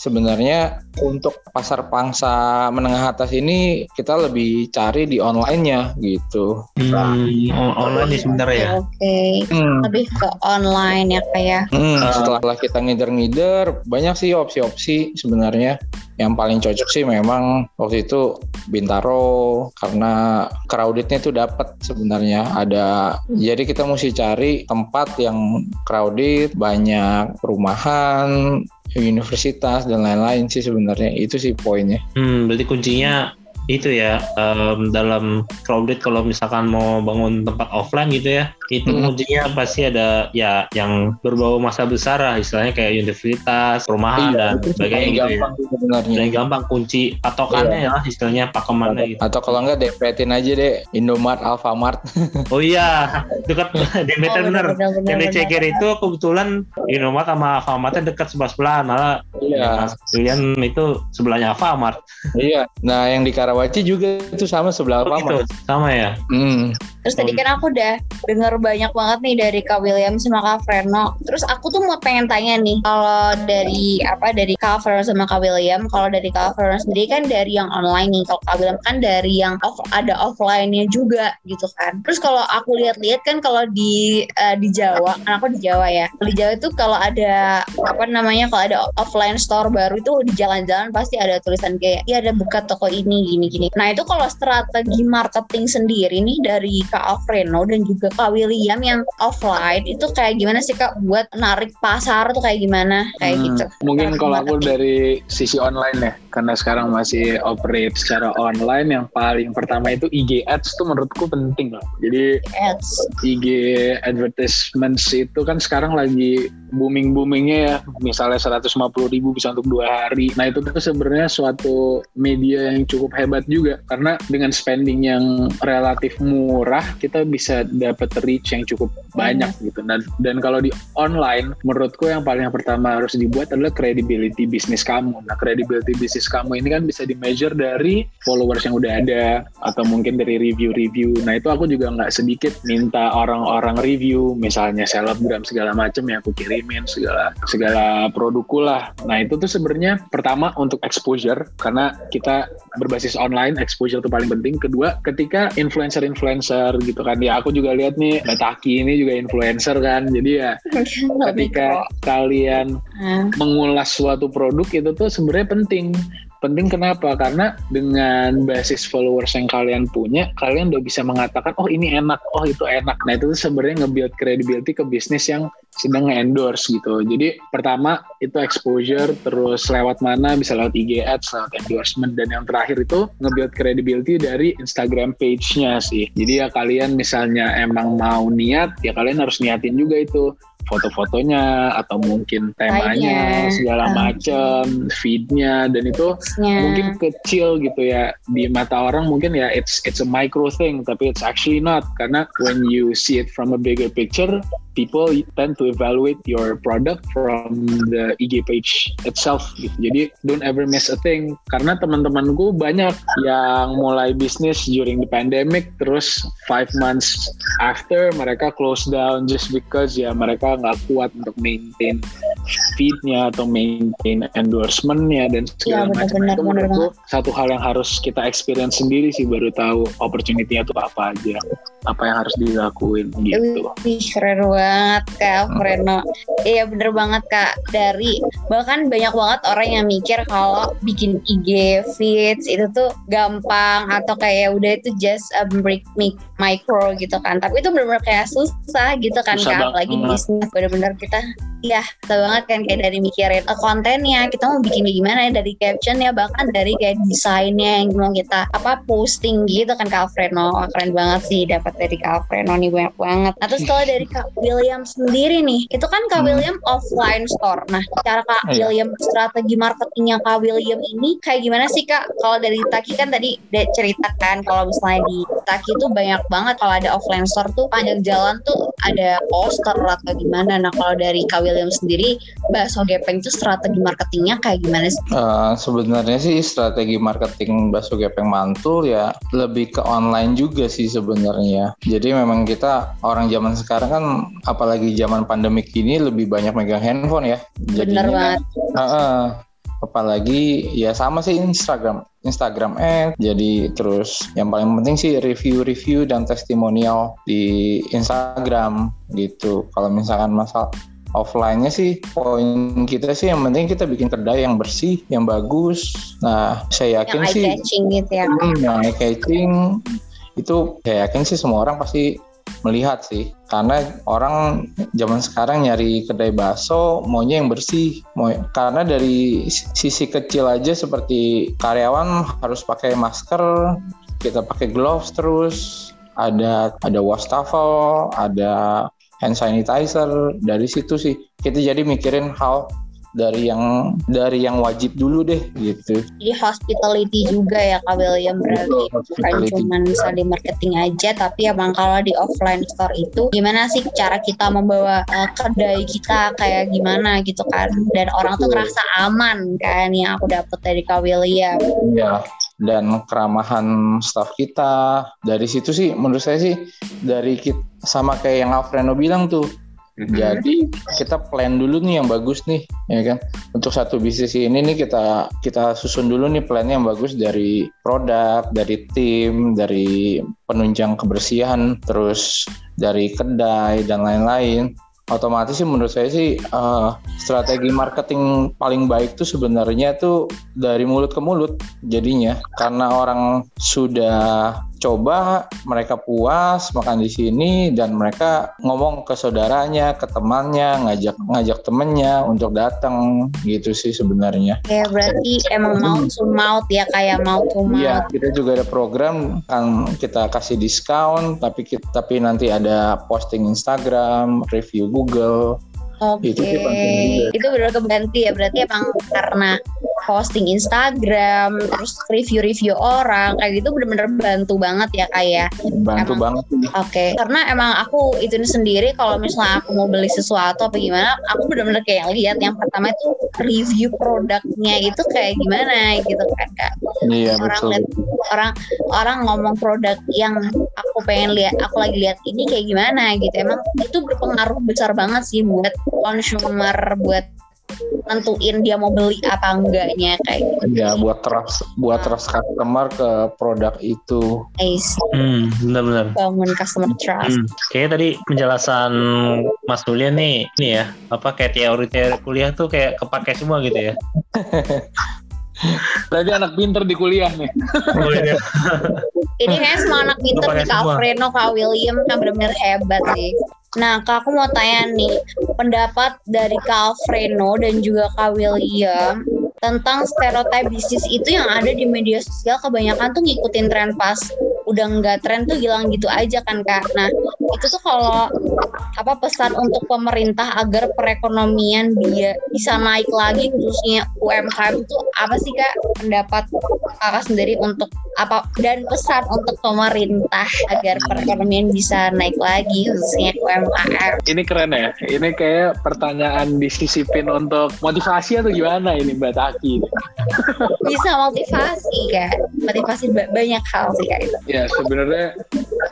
sebenarnya untuk pasar pangsa menengah atas ini kita lebih cari di online-nya gitu. Hmm, on- online nih sebenarnya ya. oke Hmm. lebih ke online ya kayak Hmm, setelah kita ngider-ngider banyak sih opsi-opsi sebenarnya yang paling cocok sih memang waktu itu Bintaro karena crowdednya itu dapat sebenarnya ada jadi kita mesti cari tempat yang crowded banyak perumahan universitas dan lain-lain sih sebenarnya itu sih poinnya. Hmm, berarti kuncinya itu ya em, dalam crowded kalau misalkan mau bangun tempat offline gitu ya itu Hmm. kuncinya pasti ada ya yang berbau masa besar lah istilahnya kayak universitas perumahan dan itu sih sebagainya gitu ya gampang sih sebenarnya dan gampang kunci patokannya ya istilahnya pakemannya gitu atau kalau enggak depetin aja deh Indomart Alfamart oh iya itu kan Oh, bener bener-bener, yang di. Ceger itu kebetulan Indomaret sama Alfamart dekat sebelah sebelahan malah Iya. William itu sebelahnya Alfamart Iya, nah yang di Karawaci juga itu sama sebelah oh, gitu Alfamart. sama ya Hmm. Terus tadi kan aku udah denger banyak banget nih dari Kak William sama Kak Freno. Terus aku tuh mau pengen tanya nih, kalau dari apa dari Kak Freno sama Kak William, kalau dari Kak Freno sendiri kan dari yang online nih, kalau Kak William kan dari yang off, ada offline-nya juga gitu kan. Terus kalau aku lihat-lihat kan kalau di eh, di Jawa, kan aku di Jawa ya. Di Jawa itu kalau ada apa namanya kalau ada offline store baru itu di jalan-jalan pasti ada tulisan kayak ya ada buka toko ini gini gini. Nah itu kalau strategi marketing sendiri nih dari Kak Alfreno dan juga Kak William yang offline itu kayak gimana sih Kak? Buat narik pasar tuh kayak gimana? Kayak Hmm, gitu. Mungkin Strategi kalau aku dari sisi online ya, karena sekarang masih operate secara online, yang paling pertama itu IG Ads tuh menurutku penting lah. Jadi Ads. IG advertisements itu kan sekarang lagi booming boomingnya ya. Misalnya 150 ribu bisa untuk dua hari. Nah itu tuh sebenarnya suatu media yang cukup hebat juga. Karena dengan spending yang relatif murah kita bisa dapat reach yang cukup banyak gitu. Dan dan kalau di online menurutku yang paling pertama harus dibuat adalah credibility bisnis kamu. Nah credibility bisnis kamu ini kan bisa di measure dari followers yang udah ada atau mungkin dari review-review. Nah itu aku juga nggak sedikit minta orang-orang review misalnya selebgram segala macam ya aku kirimin segala segala produkku lah. Nah itu tuh sebenarnya pertama untuk exposure karena kita berbasis online exposure itu paling penting. Kedua ketika influencer-influencer gitu kan. Ya aku juga lihat nih Bataki ini juga influencer kan. Jadi ya ketika kalian Nah, mengulas suatu produk itu tuh sebenarnya penting. Penting kenapa? Karena dengan basis followers yang kalian punya, kalian udah bisa mengatakan, oh ini enak, oh itu enak. Nah itu sebenarnya nge-build credibility ke bisnis yang sedang nge-endorse gitu. Jadi pertama itu exposure, terus lewat mana bisa lewat IG ads, lewat endorsement, dan yang terakhir itu nge-build credibility dari Instagram page-nya sih. Jadi ya kalian misalnya emang mau niat, ya kalian harus niatin juga itu foto-fotonya atau mungkin temanya Lainnya. segala Ah. macam, feednya dan itu mungkin kecil gitu ya di mata orang mungkin ya it's it's a micro thing tapi it's actually not karena when you see it from a bigger picture people tend to evaluate your product from the IG page itself gitu. Jadi don't ever miss a thing. Karena teman-temanku banyak yang mulai bisnis during the pandemic terus five months after mereka close down just because ya mereka nggak kuat untuk maintain feednya atau maintain endorsementnya dan segala Iya, macam. itu menurutku satu hal yang harus kita experience sendiri sih baru tahu opportunity-nya itu apa aja apa yang harus dilakuin gitu Wih, keren banget Kak Freno. Iya bener banget Kak. Dari bahkan banyak banget orang yang mikir kalau bikin IG feeds itu tuh gampang atau kayak udah itu just a break mic- micro gitu kan. Tapi itu bener-bener kayak susah gitu kan Susah Kak. Apalagi banget. bisnis bener-bener kita Iya, susah banget kan kayak dari mikirin eh, kontennya, kita mau bikin gimana ya dari captionnya, bahkan dari kayak desainnya yang mau kita apa posting gitu kan Kak. Wah, keren banget sih dapat dari Kak Alfredo nih banyak banget. Nah terus kalau dari Kak William sendiri nih, itu kan Kak Hmm. William offline store. Nah cara Kak Iya. William strategi marketingnya Kak William ini kayak gimana sih Kak? Kalau dari Taki kan tadi ceritakan kalau misalnya di Taki tuh banyak banget kalau ada offline store tuh panjang jalan tuh ada poster atau gimana. Nah kalau dari Kak William sendiri, Bakso Gepeng itu strategi marketingnya kayak gimana sih? Eh, sebenarnya sih strategi marketing bakso gepeng mantul ya lebih ke online juga sih sebenarnya. Jadi memang kita orang zaman sekarang kan apalagi zaman pandemik ini lebih banyak megang handphone ya. Bener banget. Heeh. apalagi ya sama sih Instagram Instagram ad jadi terus yang paling penting sih review-review dan testimonial di Instagram gitu kalau misalkan masalah offline-nya sih poin kita sih yang penting kita bikin kedai yang bersih yang bagus nah saya yakin Yang eye sih catching gitu ya. Hmm, yang eye catching itu saya yakin sih semua orang pasti melihat sih. Karena orang zaman sekarang nyari kedai bakso maunya yang bersih. Karena dari sisi kecil aja seperti karyawan harus pakai masker kita pakai gloves terus ada ada wastafel ada hand sanitizer. Dari situ sih kita jadi mikirin hal dari yang dari yang wajib dulu deh gitu. Jadi hospitality juga ya Kak William berarti. Bukan cuma di marketing aja tapi emang kalau di offline store itu gimana sih cara kita membawa uh, kedai kita kayak gimana gitu kan? Dan orang tuh ngerasa aman kan yang aku dapet dari Kak William. Iya, dan keramahan staff kita. Dari situ sih menurut saya sih dari kita sama kayak yang Alfredo bilang tuh. Jadi kita plan dulu nih yang bagus nih, ya kan. Untuk satu bisnis ini nih kita kita susun dulu nih plannya yang bagus dari produk, dari tim, dari penunjang kebersihan, terus dari kedai dan lain-lain. Otomatis sih menurut saya sih eh, strategi marketing paling baik tuh sebenarnya tuh dari mulut ke mulut jadinya karena orang sudah coba mereka puas makan di sini dan mereka ngomong ke saudaranya ke temannya ngajak ngajak temennya untuk datang gitu sih sebenarnya kayak berarti emang mouth to mouth ya kayak mouth to Iya, mouth kita juga ada program kan kita kasih diskon tapi kita, tapi nanti ada posting Instagram, review Google. Oke, Itu sih penting juga. itu benar kebantu ya. Berarti emang karena posting Instagram, terus review-review orang, kayak gitu bener-bener bantu banget ya kayak. Bantu Emang. banget. Oke, karena emang aku itu sendiri kalau misalnya aku mau beli sesuatu apa gimana, aku bener-bener kayak lihat yang pertama itu review produknya itu kayak gimana gitu kan kak. Iya Orang betul. lihat orang orang ngomong produk yang aku pengen lihat, aku lagi lihat ini kayak gimana gitu. Emang itu berpengaruh besar banget sih buat consumer, buat nentuin dia mau beli apa enggaknya kayak gitu. Ya buat trust buat trust customer ke produk itu. Nice, Hmm, benar-benar. bangun customer trust. Hmm, kayaknya tadi penjelasan Mas Julian nih, ini ya, apa kayak teori-teori kuliah tuh kayak kepake semua gitu ya. Berarti anak pinter di kuliah nih. Oh, iya. Ini kayak semua anak pinter nih Kak. Freno, Kak William kan benar-benar hebat sih. Nah, Kak aku mau tanya nih, pendapat dari Kak Freno dan juga Kak William tentang stereotip bisnis itu yang ada di media sosial kebanyakan tuh ngikutin tren pas udah nggak tren tuh hilang gitu aja kan kak nah itu tuh kalau apa pesan untuk pemerintah agar perekonomian dia bisa naik lagi khususnya UMKM itu apa sih kak pendapat kakak sendiri untuk apa dan pesan untuk pemerintah agar perekonomian bisa naik lagi khususnya UMKM Ini keren ya. Ini kayak pertanyaan disisipin untuk motivasi atau gimana ini Mbak Taki? bisa motivasi kak motivasi ba- banyak hal sih kak itu Ya sebenarnya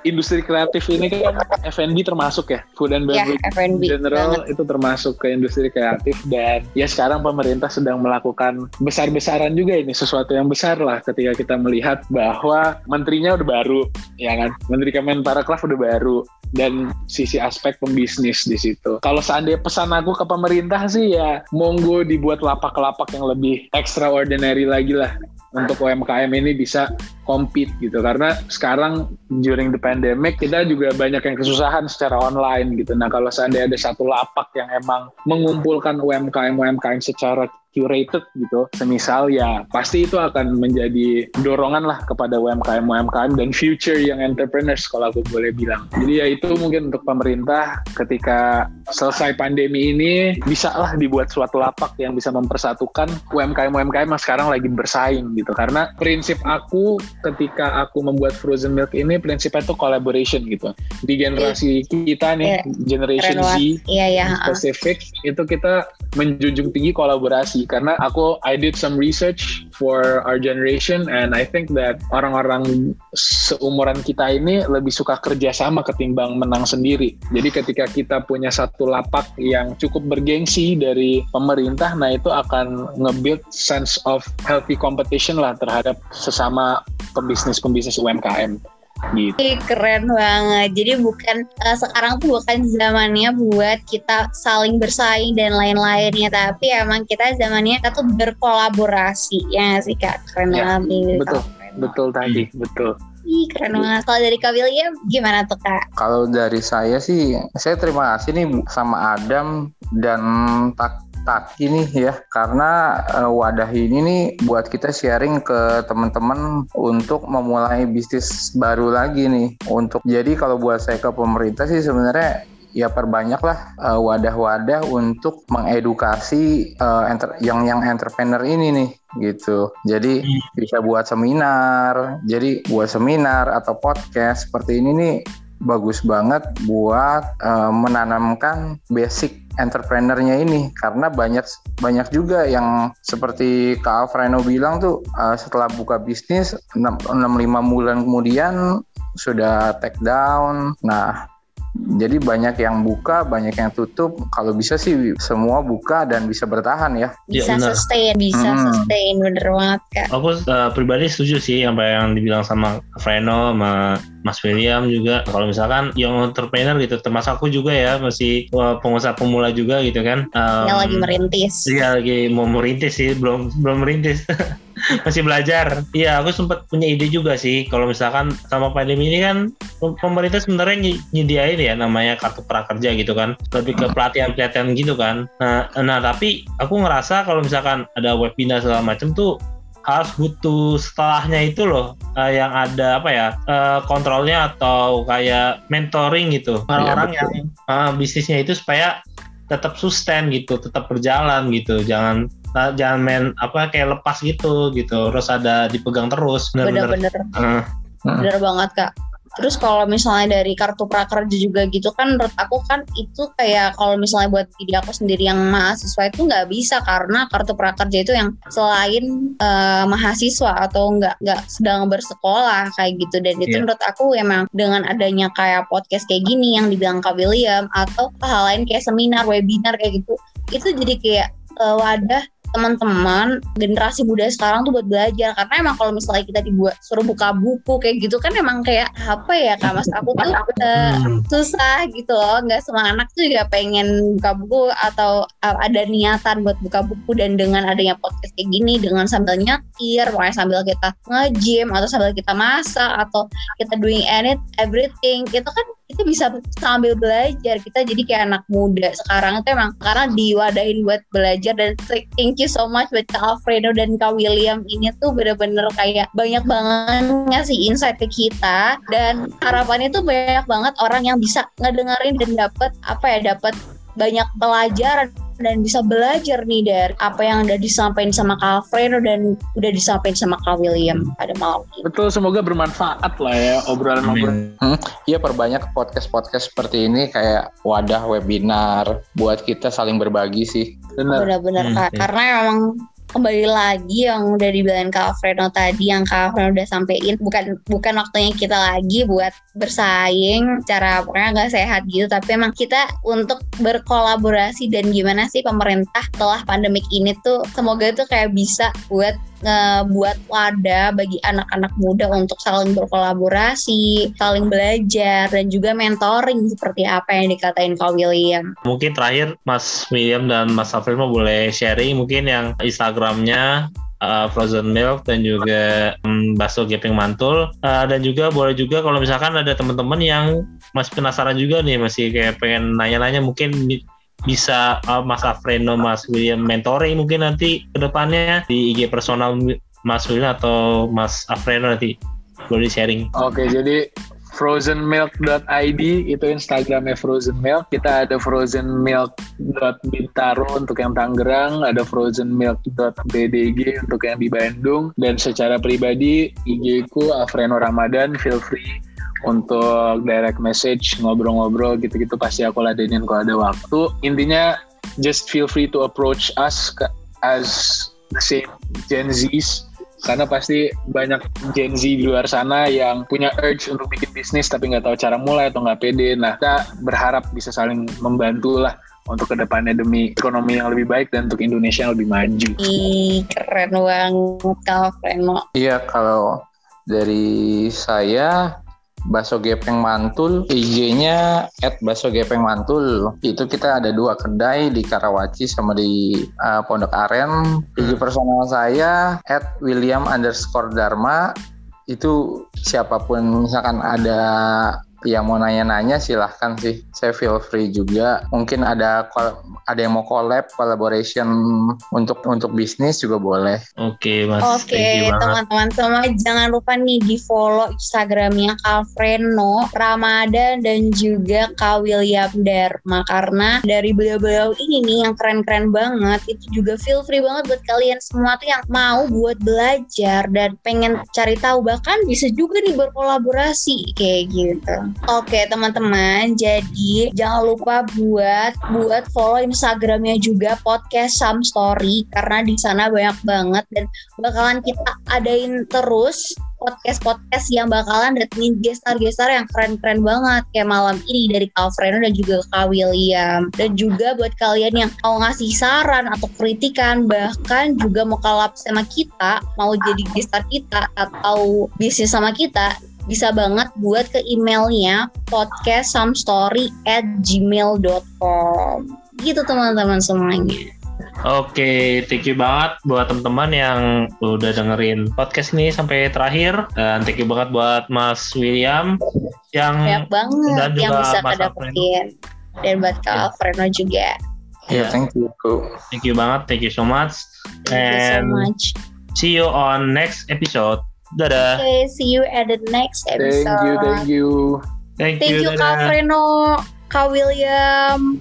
industri kreatif ini kan F&B termasuk ya, food and ya beverage F&B general banget. itu termasuk ke industri kreatif dan ya sekarang pemerintah sedang melakukan besar-besaran juga ini sesuatu yang besar lah ketika kita melihat bahwa menterinya udah baru ya kan? Menteri Kemenparekraf udah baru dan sisi aspek pembisnis di situ. Kalau seandainya pesan aku ke pemerintah sih ya monggo dibuat lapak-lapak yang lebih extraordinary lagi lah untuk UMKM ini bisa compete gitu karena sekarang during the pandemic kita juga banyak yang kesusahan secara online gitu. Nah kalau seandainya ada satu lapak yang emang mengumpulkan UMKM UMKM secara curated gitu, semisal ya pasti itu akan menjadi dorongan lah kepada UMKM UMKM dan future yang entrepreneurs kalau aku boleh bilang. Jadi ya itu mungkin untuk pemerintah ketika selesai pandemi ini bisa lah dibuat suatu lapak yang bisa mempersatukan UMKM UMKM yang sekarang lagi bersaing gitu. Karena prinsip aku ketika aku membuat frozen milk ini prinsipnya itu collaboration gitu. Di generasi kita nih, generation Keren Z, banget. iya ya Pacific itu kita menjunjung tinggi kolaborasi karena aku I did some research for our generation and I think that orang-orang seumuran kita ini lebih suka kerja sama ketimbang menang sendiri. Jadi ketika kita punya satu lapak yang cukup bergengsi dari pemerintah, nah itu akan nge-build sense of healthy competition lah terhadap sesama pembisnis-pembisnis UMKM gitu. Ih, keren banget. Jadi bukan eh, sekarang tuh bukan zamannya buat kita saling bersaing dan lain-lainnya, tapi emang kita zamannya kita tuh berkolaborasi ya sih kak. Keren Ya, banget nih. betul. Betul tadi, betul. Ih, keren banget. Kalau dari Kak William gimana tuh kak? Kalau dari saya sih, saya terima kasih nih sama Adam dan Tak Taki nih ya, karena eh, wadah ini nih buat kita sharing ke teman-teman untuk memulai bisnis baru lagi nih. Untuk jadi kalau buat saya ke pemerintah sih sebenarnya ya perbanyaklah eh, wadah-wadah untuk mengedukasi eh, enter- yang yang entrepreneur ini nih gitu. Jadi bisa buat seminar. Jadi buat seminar atau podcast seperti ini nih bagus banget buat eh, menanamkan basic entrepreneurnya ini karena banyak banyak juga yang seperti Kak Alfreno bilang tuh eh, setelah buka bisnis 6, 5 bulan kemudian sudah take down. Nah, jadi banyak yang buka, banyak yang tutup. Kalau bisa sih semua buka dan bisa bertahan ya. Ya, Bisa benar. sustain, bisa Hmm. sustain, bener banget kak. Aku uh, pribadi setuju sih apa yang dibilang sama Freno sama Mas William juga. Kalau misalkan yang entrepreneur gitu, termasuk aku juga ya masih uh, pengusaha pemula juga gitu kan. Um, Yang lagi merintis. Iya lagi mau merintis sih, belum belum merintis. Masih belajar. Iya, aku sempat punya ide juga sih. Kalau misalkan sama pandemi ini kan pem- pemerintah sebenarnya ny- nyediain ya namanya kartu prakerja gitu kan. Lebih ke pelatihan-pelatihan gitu kan. Nah, nah tapi aku ngerasa kalau misalkan ada webinar segala macam tuh harus butuh setelahnya itu loh eh, yang ada apa ya eh, kontrolnya atau kayak mentoring gitu orang-orang yang eh, bisnisnya itu supaya tetap sustain gitu tetap berjalan gitu jangan jangan main apa kayak lepas gitu gitu. Terus ada dipegang terus benar-benar Bener-bener, Eh, bener banget kak. Terus kalau misalnya dari kartu prakerja juga gitu kan menurut aku kan itu kayak kalau misalnya buat diri aku sendiri yang mahasiswa itu nggak bisa karena kartu prakerja itu yang selain eh, mahasiswa atau nggak nggak sedang bersekolah kayak gitu. Dan itu Iya. menurut aku emang dengan adanya kayak podcast kayak gini yang dibilang Kak William atau hal lain kayak seminar, webinar kayak gitu itu jadi kayak eh, wadah teman-teman generasi muda sekarang tuh buat belajar. Karena emang kalau misalnya kita dibuat suruh buka buku kayak gitu kan emang kayak apa ya kak? Mas aku tuh eh, hmm. susah gitu loh. Nggak semua anak tuh juga pengen buka buku atau uh, ada niatan buat buka buku dan dengan adanya podcast kayak gini dengan sambil nyetir pokoknya sambil kita nge-gym atau sambil kita masak atau kita doing any everything itu kan kita bisa sambil belajar. Kita jadi kayak anak muda sekarang itu emang karena diwadahin buat belajar. Dan thank you so much buat Kak Alfredo dan Kak William. Ini tuh bener-bener kayak banyak banget ngasih insight ke kita. Dan harapannya tuh banyak banget orang yang bisa ngedengerin dan dapat apa ya dapat banyak pelajaran dan bisa belajar nih dari apa yang udah disampaikan sama Kak Alfredo dan udah disampaikan sama Kak William pada malam ini. Betul, semoga bermanfaat lah ya obrolan-obrolan. Hmm, Iya perbanyak podcast-podcast seperti ini kayak wadah webinar buat kita saling berbagi sih. Benar. Benar-benar Hmm, Kak, iya. karena emang kembali lagi yang udah dibilang Kak Alfredo tadi yang Kak Alfredo udah sampein. Bukan bukan waktunya kita lagi buat bersaing cara pokoknya nggak sehat gitu. Tapi emang kita untuk berkolaborasi dan gimana sih pemerintah setelah pandemik ini tuh semoga tuh kayak bisa buat ngebuat wadah bagi anak-anak muda untuk saling berkolaborasi, saling belajar dan juga mentoring seperti apa yang dikatain Kak William. Mungkin terakhir Mas William dan Mas mau boleh sharing mungkin yang Instagramnya uh, Frozen Milk dan juga um, bakso gepeng mantul Uh, dan juga boleh juga kalau misalkan ada teman-teman yang masih penasaran juga nih masih kayak pengen nanya-nanya mungkin bisa uh, Mas Alfredo, Mas William mentoring mungkin nanti ke depannya di IG personal Mas William atau Mas Alfredo nanti boleh sharing. Oke, jadi frozenmilk.id itu Instagramnya Frozen Milk. Kita ada frozenmilk.bintaro untuk yang Tangerang, ada frozenmilk.bdg untuk yang di Bandung, dan secara pribadi IG ku Alfreno Ramadan, feel free untuk direct message, ngobrol-ngobrol gitu-gitu pasti aku ladenin kalau ada waktu. Intinya just feel free to approach us ke- as the same Gen Zs karena pasti banyak Gen Z di luar sana yang punya urge untuk bikin bisnis tapi nggak tahu cara mulai atau nggak pede. Nah, kita berharap bisa saling membantu lah untuk ke depannya demi ekonomi yang lebih baik dan untuk Indonesia yang lebih maju. Ih, keren banget Freno. Iya kalau dari saya Baso Gepeng Mantul, IG-nya at Baso Gepeng Mantul. Itu kita ada dua kedai di Karawaci sama di uh, Pondok Aren. IG personal saya at William underscore Dharma. Itu siapa pun misalkan ada yang mau nanya-nanya silahkan sih. Saya feel free juga. Mungkin ada ada yang mau collab, collaboration untuk untuk bisnis juga boleh. Oke Mas, Oke, banget. teman-teman semua jangan lupa nih di follow Instagramnya Kak Freno, Ramadan dan juga Kak William Dharma karena dari beliau-beliau ini nih yang keren-keren banget itu juga feel free banget buat kalian semua tuh yang mau buat belajar dan pengen cari tahu bahkan bisa juga nih berkolaborasi kayak gitu. Oke teman-teman, jadi jangan lupa buat buat follow Instagramnya juga podcast Some Story karena di sana banyak banget dan bakalan kita adain terus podcast-podcast yang bakalan datengin gestar-gestar yang keren-keren banget kayak malam ini dari Kak Alfredo dan juga Kak William. Dan juga buat kalian yang mau ngasih saran atau kritikan bahkan juga mau collab sama kita mau jadi gestar kita atau bisnis sama kita bisa banget buat ke emailnya podcastsomestory at gmail.com gitu teman-teman semuanya Oke, thank you banget buat teman-teman yang udah dengerin podcast ini sampai terakhir. Dan thank you banget buat Mas William yang banyak banget dan yang juga bisa Mas kedapetin dan buat Kak Ya. Alfredo juga Ya, thank you. thank you banget, thank you so much. thank you so And much see you on next episode. Dadah. okay see you at the next episode Thank you, thank you. Thank, Thank you dadah. Kak Freno Kak William